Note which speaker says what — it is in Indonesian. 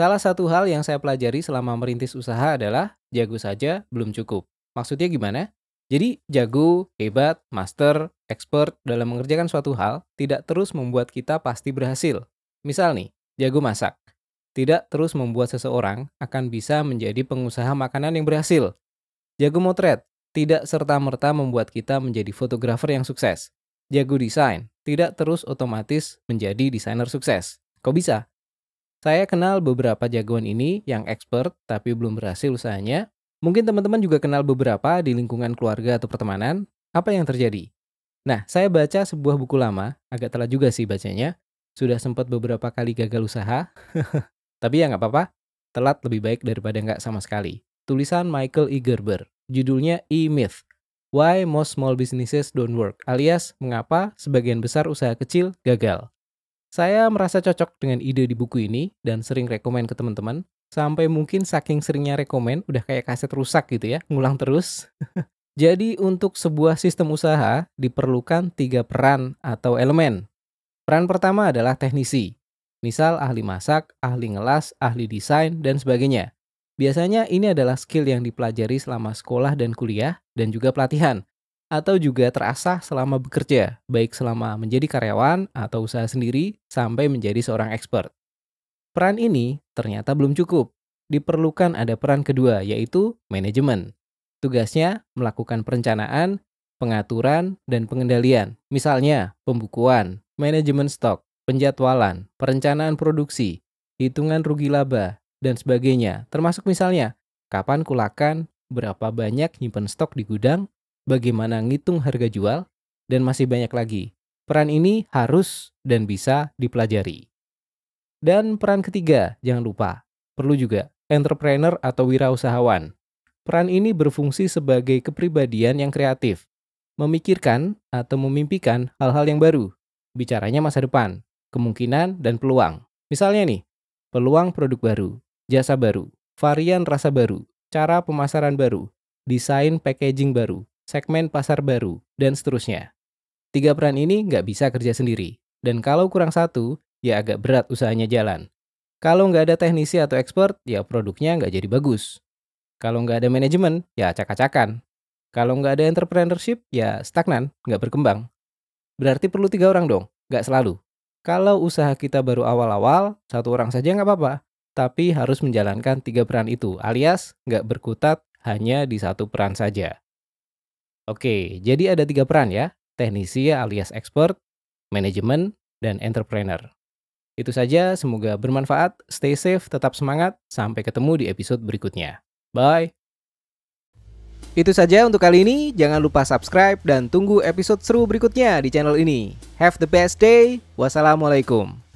Speaker 1: Salah satu hal yang saya pelajari selama merintis usaha adalah jago saja belum cukup. Maksudnya gimana? Jadi jago, hebat, master, expert dalam mengerjakan suatu hal tidak terus membuat kita pasti berhasil. Misal nih, jago masak. Tidak terus membuat seseorang akan bisa menjadi pengusaha makanan yang berhasil. Jago motret tidak serta-merta membuat kita menjadi fotografer yang sukses. Jago desain tidak terus otomatis menjadi desainer sukses. Kok bisa? Saya kenal beberapa jagoan ini yang expert tapi belum berhasil usahanya. Mungkin teman-teman juga kenal beberapa di lingkungan keluarga atau pertemanan. Apa yang terjadi? Nah, saya baca sebuah buku lama, agak telat juga sih bacanya. Sudah sempat beberapa kali gagal usaha. tapi ya nggak apa-apa, telat lebih baik daripada nggak sama sekali. Tulisan Michael E. Gerber. Judulnya E-Myth. Why Most Small Businesses Don't Work, alias mengapa sebagian besar usaha kecil gagal. Saya merasa cocok dengan ide di buku ini dan sering rekomen ke teman-teman. Sampai mungkin saking seringnya rekomen, udah kayak kaset rusak gitu ya, ngulang terus. Jadi untuk sebuah sistem usaha diperlukan tiga peran atau elemen. Peran pertama adalah teknisi. Misal ahli masak, ahli ngelas, ahli desain, dan sebagainya. Biasanya ini adalah skill yang dipelajari selama sekolah dan kuliah dan juga pelatihan atau juga terasah selama bekerja, baik selama menjadi karyawan atau usaha sendiri sampai menjadi seorang expert. Peran ini ternyata belum cukup. Diperlukan ada peran kedua yaitu manajemen. Tugasnya melakukan perencanaan, pengaturan, dan pengendalian. Misalnya, pembukuan, manajemen stok, penjadwalan, perencanaan produksi, hitungan rugi laba, dan sebagainya. Termasuk misalnya, kapan kulakan, berapa banyak nyimpen stok di gudang, bagaimana ngitung harga jual, dan masih banyak lagi. Peran ini harus dan bisa dipelajari. Dan peran ketiga, jangan lupa, perlu juga entrepreneur atau wirausahawan. Peran ini berfungsi sebagai kepribadian yang kreatif, memikirkan atau memimpikan hal-hal yang baru, bicaranya masa depan, kemungkinan, dan peluang. Misalnya nih, peluang produk baru, jasa baru, varian rasa baru, cara pemasaran baru, desain packaging baru, segmen pasar baru, dan seterusnya. Tiga peran ini nggak bisa kerja sendiri. Dan kalau kurang satu, ya agak berat usahanya jalan. Kalau nggak ada teknisi atau expert, ya produknya nggak jadi bagus. Kalau nggak ada manajemen, ya acak-acakan. Kalau nggak ada entrepreneurship, ya stagnan, nggak berkembang. Berarti perlu tiga orang dong, nggak selalu. Kalau usaha kita baru awal-awal, satu orang saja nggak apa-apa tapi harus menjalankan tiga peran itu, alias nggak berkutat hanya di satu peran saja. Oke, jadi ada tiga peran ya, teknisi alias expert, manajemen, dan entrepreneur. Itu saja, semoga bermanfaat, stay safe, tetap semangat, sampai ketemu di episode berikutnya. Bye! Itu saja untuk kali ini, jangan lupa subscribe dan tunggu episode seru berikutnya di channel ini. Have the best day, wassalamualaikum.